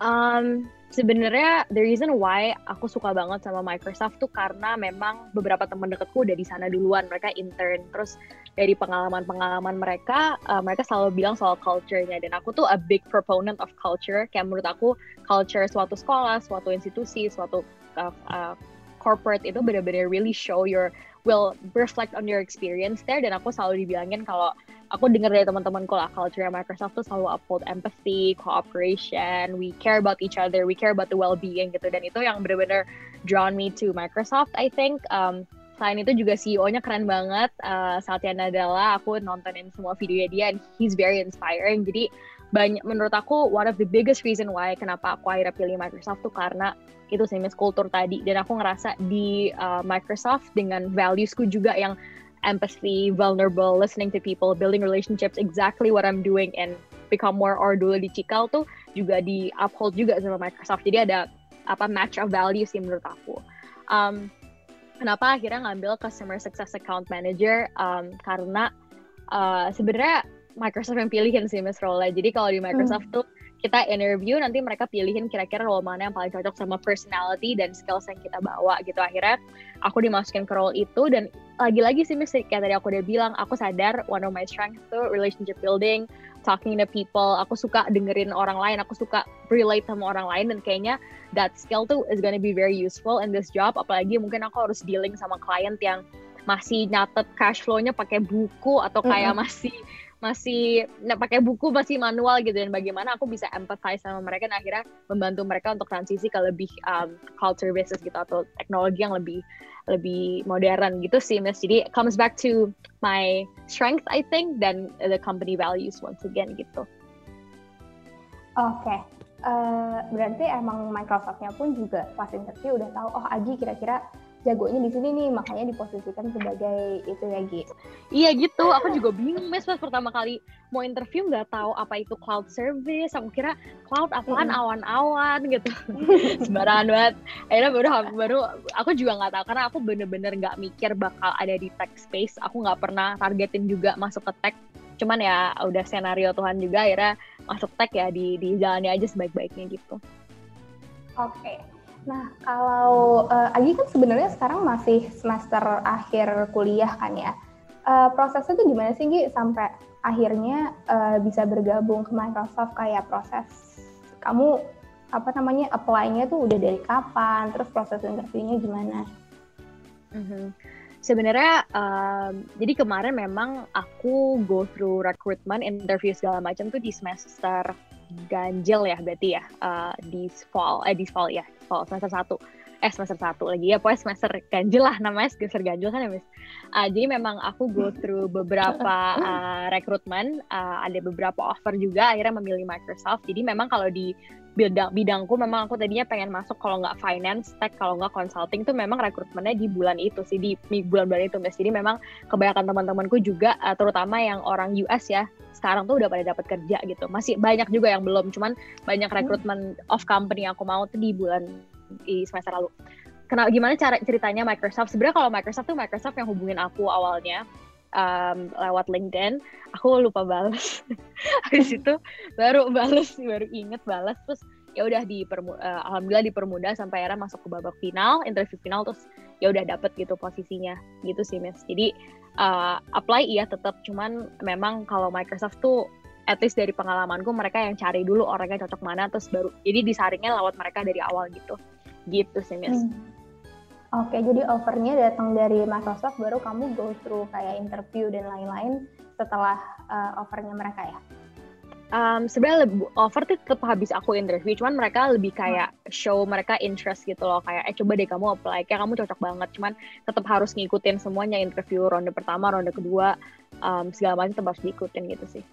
Um, sebenarnya the reason why aku suka banget sama Microsoft tuh karena memang beberapa teman dekatku udah di sana duluan, mereka intern. Terus dari pengalaman-pengalaman mereka, uh, mereka selalu bilang soal culture-nya. Dan aku tuh a big proponent of culture. Kayak menurut aku culture suatu sekolah, suatu institusi, suatu uh, uh, corporate itu benar-benar really show your will reflect on your experience there dan aku selalu dibilangin kalau aku dengar dari teman-temanku lah culture Microsoft tuh selalu uphold empathy, cooperation, we care about each other, we care about the well-being gitu. Dan itu yang benar-benar drawn me to Microsoft I think. Um, selain itu juga CEO-nya keren banget uh, Satya Nadella. Aku nontonin semua videonya dia and he's very inspiring. Jadi banyak menurut aku one of the biggest reason why kenapa aku akhirnya pilih Microsoft tuh karena itu sih kultur tadi. Dan aku ngerasa di uh, Microsoft dengan valuesku juga yang empathy, vulnerable, listening to people, building relationships, exactly what I'm doing and become more or dulu di Cikal tuh juga di uphold juga sama Microsoft. Jadi ada apa match of values sih menurut aku. Um, kenapa akhirnya ngambil customer success account manager? Um, karena uh, sebenarnya Microsoft yang pilihin sih Miss Rola. Jadi kalau di Microsoft hmm. tuh kita interview nanti mereka pilihin kira-kira role mana yang paling cocok sama personality dan skills yang kita bawa gitu akhirnya aku dimasukin ke role itu dan lagi-lagi sih Miss kayak tadi aku udah bilang aku sadar one of my strengths tuh relationship building talking to people aku suka dengerin orang lain aku suka relate sama orang lain dan kayaknya that skill tuh is gonna be very useful in this job apalagi mungkin aku harus dealing sama client yang masih nyatet cash flow-nya pakai buku atau kayak mm -hmm. masih masih nggak pakai buku masih manual gitu dan bagaimana aku bisa empathize sama mereka dan akhirnya membantu mereka untuk transisi ke lebih um, cloud services gitu atau teknologi yang lebih lebih modern gitu sih mas jadi comes back to my strength I think dan the company values once again gitu.
Oke, okay. uh, berarti emang Microsoftnya pun juga pas interview udah tahu oh Agi kira-kira jagonya di sini nih makanya diposisikan sebagai itu ya gitu.
Iya gitu, aku juga bingung mes pas pertama kali mau interview nggak tahu apa itu cloud service, aku kira cloud apaan hmm. awan-awan gitu, sembarangan banget. Akhirnya baru baru aku juga nggak tahu karena aku bener-bener nggak mikir bakal ada di tech space, aku nggak pernah targetin juga masuk ke tech. Cuman ya udah senario Tuhan juga akhirnya masuk tech ya di di jalannya aja sebaik-baiknya gitu.
Oke. Okay. Nah, kalau uh, Agi kan sebenarnya sekarang masih semester akhir kuliah kan ya. Uh, prosesnya tuh gimana sih Gi sampai akhirnya uh, bisa bergabung ke Microsoft kayak proses kamu apa namanya apply-nya tuh udah dari kapan, terus proses interviewnya gimana?
Mm-hmm. Sebenarnya um, jadi kemarin memang aku go through recruitment interview segala macam tuh di semester ganjil ya berarti ya uh, di fall eh di fall ya fall semester satu. Eh semester satu lagi ya pokoknya semester ganjil lah namanya semester ganjil kan ya mis uh, jadi memang aku go through beberapa uh, rekrutmen uh, ada beberapa offer juga akhirnya memilih Microsoft. Jadi memang kalau di bidang bidangku memang aku tadinya pengen masuk kalau nggak finance tech kalau nggak consulting tuh memang rekrutmennya di bulan itu sih di bulan-bulan itu mis jadi memang kebanyakan teman-temanku juga uh, terutama yang orang US ya sekarang tuh udah pada dapat kerja gitu masih banyak juga yang belum cuman banyak rekrutmen of company yang aku mau tuh di bulan di semester lalu. Kenapa gimana cara ceritanya Microsoft? Sebenarnya kalau Microsoft tuh Microsoft yang hubungin aku awalnya um, lewat LinkedIn, aku lupa balas. Habis itu baru balas, baru inget balas terus ya udah di uh, alhamdulillah dipermudah sampai akhirnya masuk ke babak final, interview final terus ya udah dapet gitu posisinya gitu sih Miss jadi uh, apply iya tetap cuman memang kalau Microsoft tuh at least dari pengalamanku mereka yang cari dulu orangnya cocok mana terus baru jadi disaringnya lewat mereka dari awal gitu gitu sih Miss hmm.
Oke, jadi offernya datang dari Microsoft, baru kamu go through kayak interview dan lain-lain setelah uh, offernya mereka ya?
Um, sebenarnya offer tuh tetap habis aku interview, cuman mereka lebih kayak show mereka interest gitu loh, kayak eh coba deh kamu apply, kayak kamu cocok banget, cuman tetap harus ngikutin semuanya interview ronde pertama, ronde kedua, um, segala macam tetap harus diikutin gitu sih.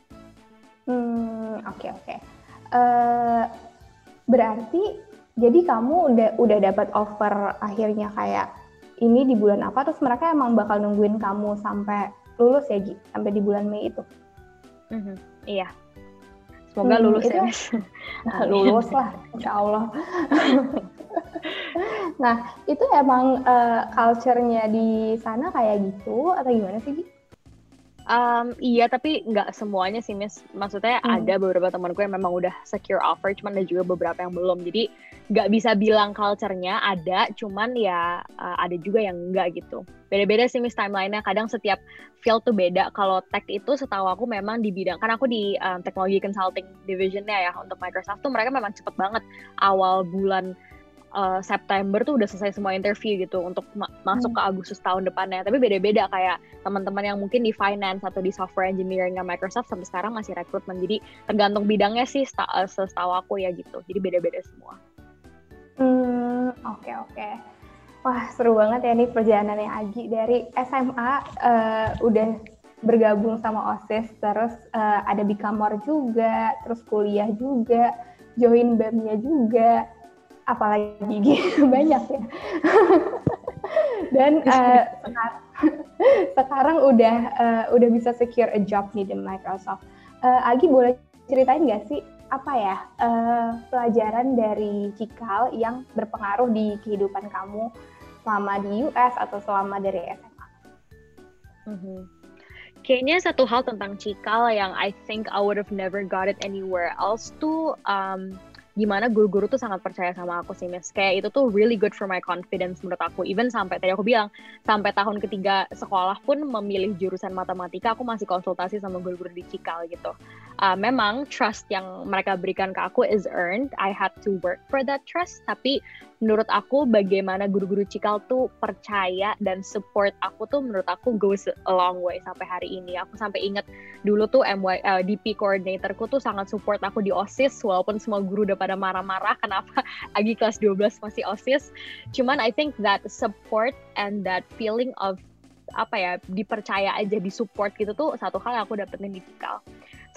Hmm, oke okay, oke. Okay. Uh, eh, berarti jadi kamu udah udah dapat offer akhirnya kayak ini di bulan apa? Terus mereka emang bakal nungguin kamu sampai lulus ya Ji sampai di bulan Mei itu?
Mm-hmm. iya. Semoga hmm, lulus itu, ya
nah, lulus lah insya Allah. Nah itu emang uh, culture-nya di sana kayak gitu atau gimana sih Ji?
Um, iya, tapi nggak semuanya sih, Miss. Maksudnya hmm. ada beberapa temanku yang memang udah secure offer, cuman ada juga beberapa yang belum. Jadi nggak bisa bilang culture-nya ada, cuman ya uh, ada juga yang enggak gitu. Beda-beda sih, Miss, timeline-nya. Kadang setiap field tuh beda. Kalau tech itu setahu aku memang di bidang, kan aku di um, teknologi consulting division-nya ya, untuk Microsoft tuh mereka memang cepet banget. Awal bulan uh, September tuh udah selesai semua interview gitu untuk ma masuk hmm. ke Agustus tahun depannya. Tapi beda-beda kayak teman-teman yang mungkin di finance atau di software engineering Microsoft sampai sekarang masih rekrutmen. Jadi tergantung bidangnya sih uh, setahu aku ya gitu. Jadi beda-beda semua.
Hmm, oke okay, oke. Okay. Wah, seru banget ya nih perjalanannya Agi dari SMA uh, eh, udah bergabung sama OSIS, terus uh, ada Bikamor juga, terus kuliah juga, join BEM-nya juga apalagi gitu banyak ya dan uh, sekarang, sekarang udah uh, udah bisa secure a job nih di Microsoft. Uh, Agi boleh ceritain nggak sih apa ya uh, pelajaran dari Cikal yang berpengaruh di kehidupan kamu selama di US atau selama dari SMA?
Mm-hmm. Kayaknya satu hal tentang Cikal yang I think I would have never got it anywhere else tuh um, gimana guru-guru tuh sangat percaya sama aku sih Miss. Kayak itu tuh really good for my confidence menurut aku. Even sampai tadi aku bilang, sampai tahun ketiga sekolah pun memilih jurusan matematika, aku masih konsultasi sama guru-guru di Cikal gitu. Uh, memang trust yang mereka berikan ke aku is earned. I had to work for that trust. Tapi menurut aku bagaimana guru-guru Cikal tuh percaya dan support aku tuh menurut aku goes a long way sampai hari ini. Aku sampai inget dulu tuh MY uh, DP coordinatorku tuh sangat support aku di OSIS walaupun semua guru udah pada marah-marah kenapa lagi kelas 12 masih OSIS. Cuman I think that support and that feeling of apa ya dipercaya aja di support gitu tuh satu hal yang aku dapetin di Cikal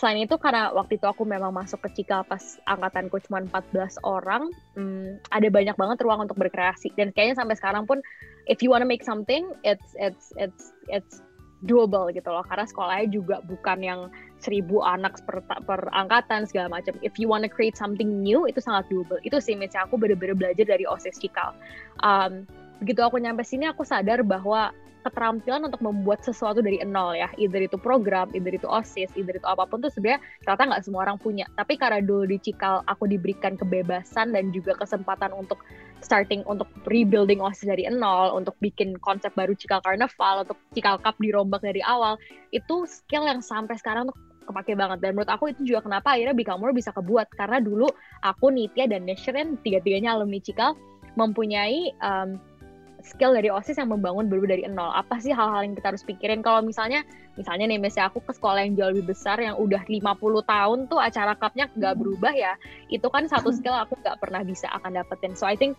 selain itu karena waktu itu aku memang masuk ke Cika pas angkatanku cuma 14 orang, hmm, ada banyak banget ruang untuk berkreasi dan kayaknya sampai sekarang pun if you wanna make something, it's it's it's it's doable gitu loh karena sekolahnya juga bukan yang seribu anak per, per angkatan segala macam. If you wanna create something new itu sangat doable. Itu sih misalnya aku bener-bener belajar dari OSIS Cikal. Um, begitu aku nyampe sini aku sadar bahwa keterampilan untuk membuat sesuatu dari nol ya, either itu program, either itu osis, either itu apa pun tuh sebenarnya ternyata nggak semua orang punya. Tapi karena dulu di Cikal aku diberikan kebebasan dan juga kesempatan untuk starting untuk rebuilding osis dari nol, untuk bikin konsep baru Cikal Carnival, untuk Cikal Cup dirombak dari awal, itu skill yang sampai sekarang tuh kepake banget dan menurut aku itu juga kenapa akhirnya Bikamur bisa kebuat karena dulu aku Nitya dan Neshren tiga-tiganya alumni Cikal mempunyai um, skill dari OSIS yang membangun baru dari nol. Apa sih hal-hal yang kita harus pikirin kalau misalnya misalnya nih misalnya aku ke sekolah yang jauh lebih besar yang udah 50 tahun tuh acara cupnya nggak hmm. berubah ya. Itu kan satu skill aku nggak pernah bisa akan dapetin. So I think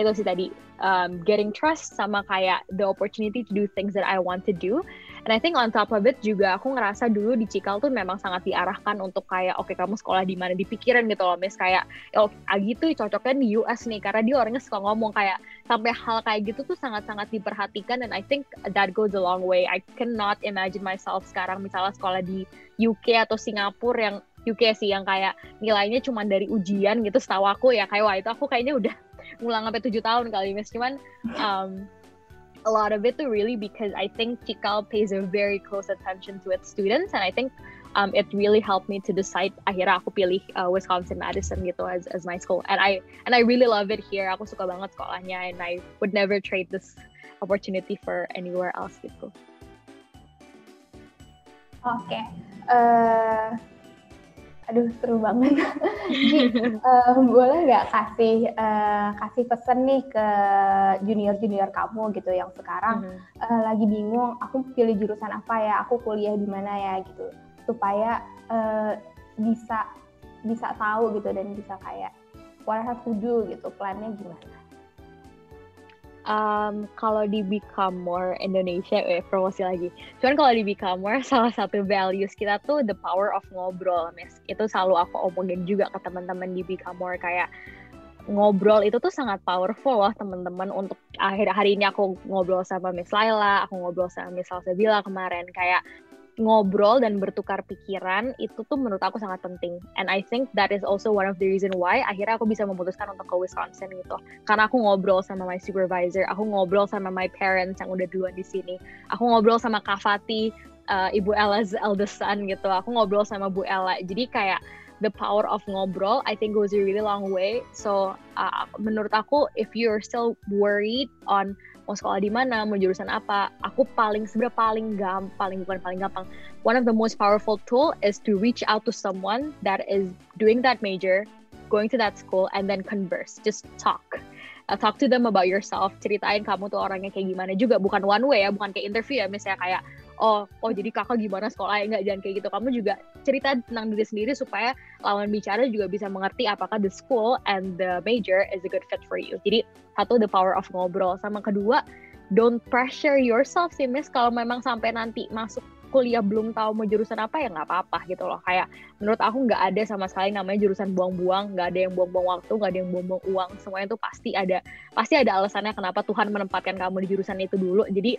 itu sih tadi um, getting trust sama kayak the opportunity to do things that I want to do And I think on top of it juga aku ngerasa dulu di Cikal tuh memang sangat diarahkan untuk kayak oke okay, kamu sekolah di mana? Dipikirin gitu loh Miss. Kayak oh Agi tuh cocoknya di US nih karena dia orangnya suka ngomong. Kayak sampai hal kayak gitu tuh sangat-sangat diperhatikan dan I think that goes a long way. I cannot imagine myself sekarang misalnya sekolah di UK atau Singapura yang UK sih yang kayak nilainya cuma dari ujian gitu setahu aku ya. Kayak wah itu aku kayaknya udah ngulang sampai tujuh tahun kali Miss. Cuman um, a lot of it too really because I think Cikal pays a very close attention to its students and I think um, it really helped me to decide akhirnya aku pilih uh, Wisconsin Madison gitu as as my school. And I and I really love it here. Aku suka banget sekolahnya and I would never trade this opportunity for anywhere else gitu.
Oke okay. uh, aduh seru banget. Ji, uh, boleh nggak kasih uh, kasih pesan nih ke junior junior kamu gitu yang sekarang mm -hmm. uh, lagi bingung aku pilih jurusan apa ya? Aku kuliah di mana ya? Gitu. Supaya uh, bisa bisa tahu gitu dan bisa kayak what I have to do? Gitu. Plannya gimana?
Um, kalau di Become More Indonesia, eh promosi lagi. Cuman kalau di Become More, salah satu values kita tuh the power of ngobrol, Miss. Itu selalu aku omongin juga ke teman-teman di Become More kayak ngobrol itu tuh sangat powerful loh teman-teman untuk akhir hari ini aku ngobrol sama Miss Laila, aku ngobrol sama Miss Salsabila kemarin kayak ngobrol dan bertukar pikiran itu tuh menurut aku sangat penting. And I think that is also one of the reason why akhirnya aku bisa memutuskan untuk ke Wisconsin gitu. Karena aku ngobrol sama my supervisor, aku ngobrol sama my parents yang udah duluan di sini. Aku ngobrol sama Kak Fati, uh, Ibu Ella's eldest son gitu. Aku ngobrol sama Bu Ella. Jadi kayak the power of ngobrol I think goes a really long way. So uh, menurut aku if you're still worried on mau sekolah di mana, mau jurusan apa, aku paling sebenarnya paling gampang, paling bukan paling gampang. One of the most powerful tool is to reach out to someone that is doing that major, going to that school, and then converse, just talk. Uh, talk to them about yourself, ceritain kamu tuh orangnya kayak gimana juga, bukan one way ya, bukan kayak interview ya, misalnya kayak oh oh jadi kakak gimana sekolah ya? Nggak jangan kayak gitu. Kamu juga cerita tentang diri sendiri supaya lawan bicara juga bisa mengerti apakah the school and the major is a good fit for you. Jadi satu the power of ngobrol. Sama kedua don't pressure yourself sih miss. Kalau memang sampai nanti masuk kuliah belum tahu mau jurusan apa ya nggak apa-apa gitu loh. Kayak menurut aku nggak ada sama sekali namanya jurusan buang-buang. Nggak ada yang buang-buang waktu nggak ada yang buang-buang uang. Semuanya tuh pasti ada pasti ada alasannya kenapa Tuhan menempatkan kamu di jurusan itu dulu. Jadi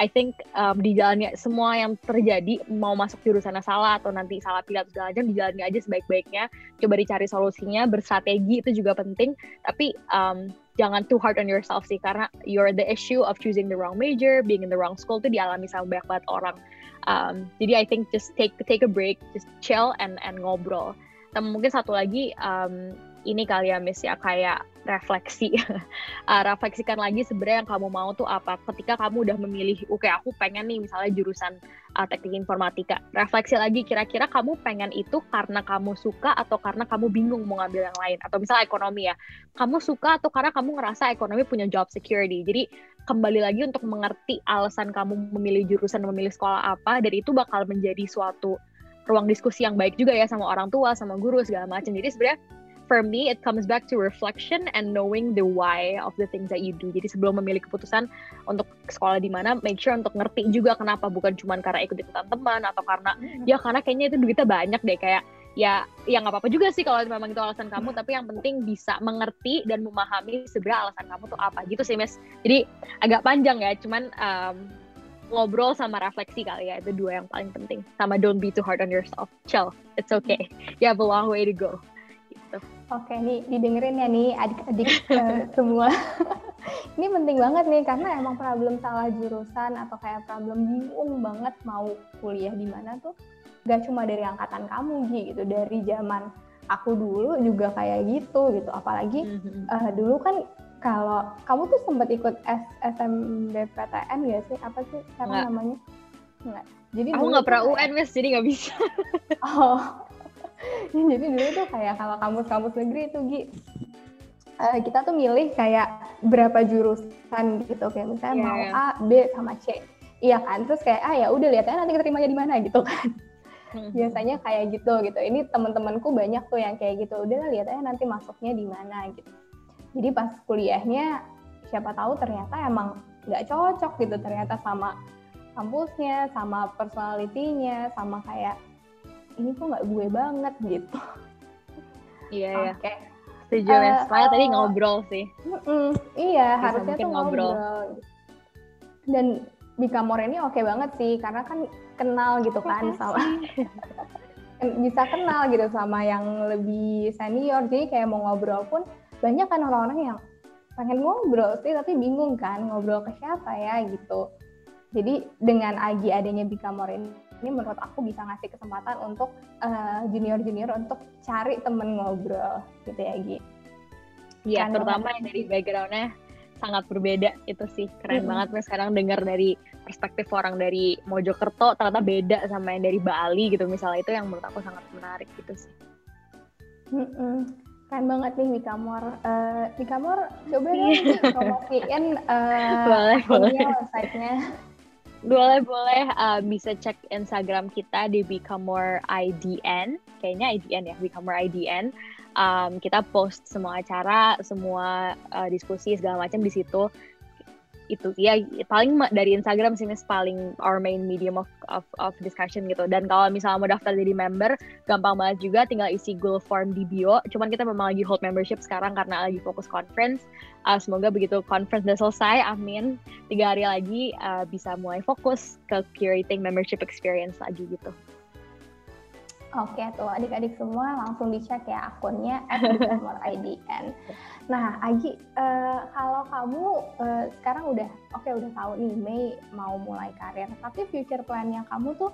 I think um, di jalannya semua yang terjadi mau masuk jurusan salah atau nanti salah pilih atau segala macam dijalani aja sebaik-baiknya. Coba dicari solusinya berstrategi itu juga penting. Tapi um, jangan too hard on yourself sih karena you're the issue of choosing the wrong major being in the wrong school itu dialami sama banyak banget orang. Um, jadi I think just take take a break just chill and and ngobrol. Dan mungkin satu lagi um, ini kali ya Miss ya kayak refleksi uh, refleksikan lagi sebenarnya yang kamu mau tuh apa. Ketika kamu udah memilih oke okay, aku pengen nih misalnya jurusan uh, teknik informatika. Refleksi lagi kira-kira kamu pengen itu karena kamu suka atau karena kamu bingung mau ngambil yang lain. Atau misalnya ekonomi ya. Kamu suka atau karena kamu ngerasa ekonomi punya job security. Jadi kembali lagi untuk mengerti alasan kamu memilih jurusan memilih sekolah apa dan itu bakal menjadi suatu ruang diskusi yang baik juga ya sama orang tua sama guru segala macam. Jadi sebenarnya for me it comes back to reflection and knowing the why of the things that you do. Jadi sebelum memilih keputusan untuk sekolah di mana, make sure untuk ngerti juga kenapa. Bukan cuma karena ikut-ikutan teman atau karena hmm. ya karena kayaknya itu duitnya banyak deh. Kayak ya ya nggak apa-apa juga sih kalau memang itu alasan kamu. Tapi yang penting bisa mengerti dan memahami sebenarnya alasan kamu tuh apa. Gitu sih Mes jadi agak panjang ya cuman um, ngobrol sama refleksi kali ya. Itu dua yang paling penting. Sama don't be too hard on yourself. Chill it's okay. You have a long way to go
Oke, nih didengerin ya nih adik-adik uh, semua. ini penting banget nih karena emang problem salah jurusan atau kayak problem bingung banget mau kuliah di mana tuh gak cuma dari angkatan kamu gitu, dari zaman aku dulu juga kayak gitu gitu. Apalagi uh, dulu kan kalau kamu tuh sempat ikut S SMBPTN gak sih? Apa sih sekarang namanya?
Enggak. Jadi aku nggak pernah UN, Miss, jadi nggak bisa.
oh, jadi dulu tuh kayak kalau kampus-kampus negeri itu Gi uh, kita tuh milih kayak berapa jurusan gitu kayak misalnya yeah, mau yeah. A, B sama C. Iya kan? Terus kayak ah ya udah lihat aja nanti keterimanya di mana gitu kan. Hmm. Biasanya kayak gitu gitu. Ini teman-temanku banyak tuh yang kayak gitu. Udah lihat aja nanti masuknya di mana gitu. Jadi pas kuliahnya siapa tahu ternyata emang nggak cocok gitu ternyata sama kampusnya, sama personalitinya, sama kayak ini kok nggak gue banget gitu.
Iya okay. setuju uh, Saya tadi ngobrol sih.
mm -mm, iya Bisa harusnya tuh ngobrol, ngobrol. dan Bikamor ini oke okay banget sih karena kan kenal gitu kan sama bisa kenal gitu sama yang lebih senior. Jadi kayak mau ngobrol pun banyak kan orang-orang yang pengen ngobrol sih tapi bingung kan ngobrol ke siapa ya gitu. Jadi dengan Agi adanya Bikamor ini ini menurut aku bisa ngasih kesempatan untuk uh, junior-junior untuk cari temen ngobrol gitu ya Gi.
Iya, terutama yang dari backgroundnya sangat berbeda itu sih keren hmm. banget gue sekarang dengar dari perspektif orang dari Mojokerto ternyata beda sama yang dari Bali gitu misalnya itu yang menurut aku sangat menarik gitu sih.
Hmm, keren banget nih Wikamor. Uh, Wikamor coba dong promosiin uh, boleh, boleh. websitenya.
Boleh boleh uh, bisa cek Instagram kita di Become IDN kayaknya IDN ya Become IDN um, kita post semua acara, semua uh, diskusi segala macam di situ. Itu ya paling dari Instagram sih mas paling our main medium of, of of discussion gitu. Dan kalau misalnya mau daftar jadi member, gampang banget juga, tinggal isi Google Form di bio. Cuman kita memang lagi hold membership sekarang karena lagi fokus conference. Uh, semoga begitu conference udah selesai, amin. Tiga hari lagi uh, bisa mulai fokus ke curating membership experience lagi gitu.
Oke tuh adik-adik semua langsung dicek ya akunnya IDN. Nah Agi, uh, kalau kamu uh, sekarang udah oke okay, udah tahu nih Mei mau mulai karir, tapi future plan-nya kamu tuh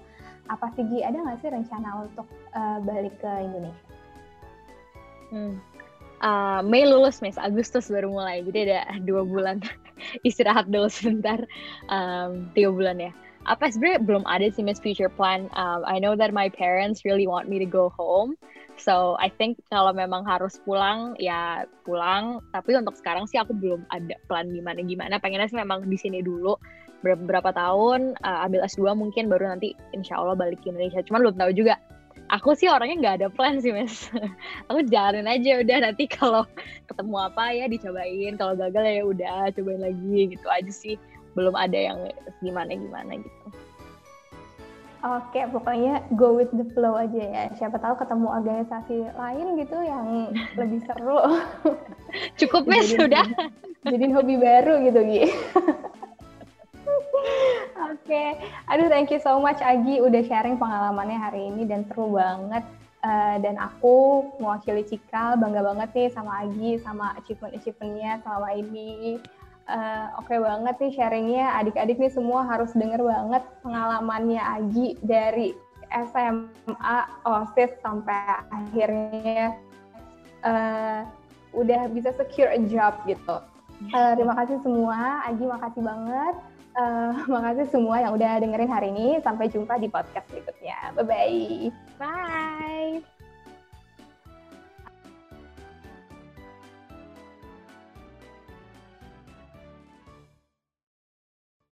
apa sih Gi? Ada nggak sih rencana untuk uh, balik ke Indonesia?
Hmm. Uh, Mei lulus Mei Agustus baru mulai, jadi ada dua bulan istirahat dulu sebentar, um, tiga bulan ya apa sebenarnya belum ada sih Miss Future Plan. Um, I know that my parents really want me to go home. So I think kalau memang harus pulang ya pulang. Tapi untuk sekarang sih aku belum ada plan gimana gimana. Pengennya sih memang di sini dulu beberapa tahun uh, ambil S2 mungkin baru nanti insya Allah balik ke Indonesia. Cuman belum tahu juga. Aku sih orangnya nggak ada plan sih mas. aku jalanin aja udah nanti kalau ketemu apa ya dicobain. Kalau gagal ya udah cobain lagi gitu aja sih belum ada yang gimana gimana gitu.
Oke, pokoknya go with the flow aja ya. Siapa tahu ketemu organisasi lain gitu yang lebih seru.
Cukup ya sudah.
Jadi hobi baru gitu, Gi. Oke, okay. aduh thank you so much Agi udah sharing pengalamannya hari ini dan seru banget. Uh, dan aku mewakili Cikal bangga banget nih sama Agi sama achievement-achievementnya selama ini uh, oke okay banget nih sharingnya adik-adik nih semua harus denger banget pengalamannya Agi dari SMA OSIS sampai akhirnya uh, udah bisa secure a job gitu. Uh, terima kasih semua, Agi makasih banget. Uh, makasih semua yang udah dengerin hari ini. Sampai jumpa di podcast berikutnya. Bye-bye.
Bye.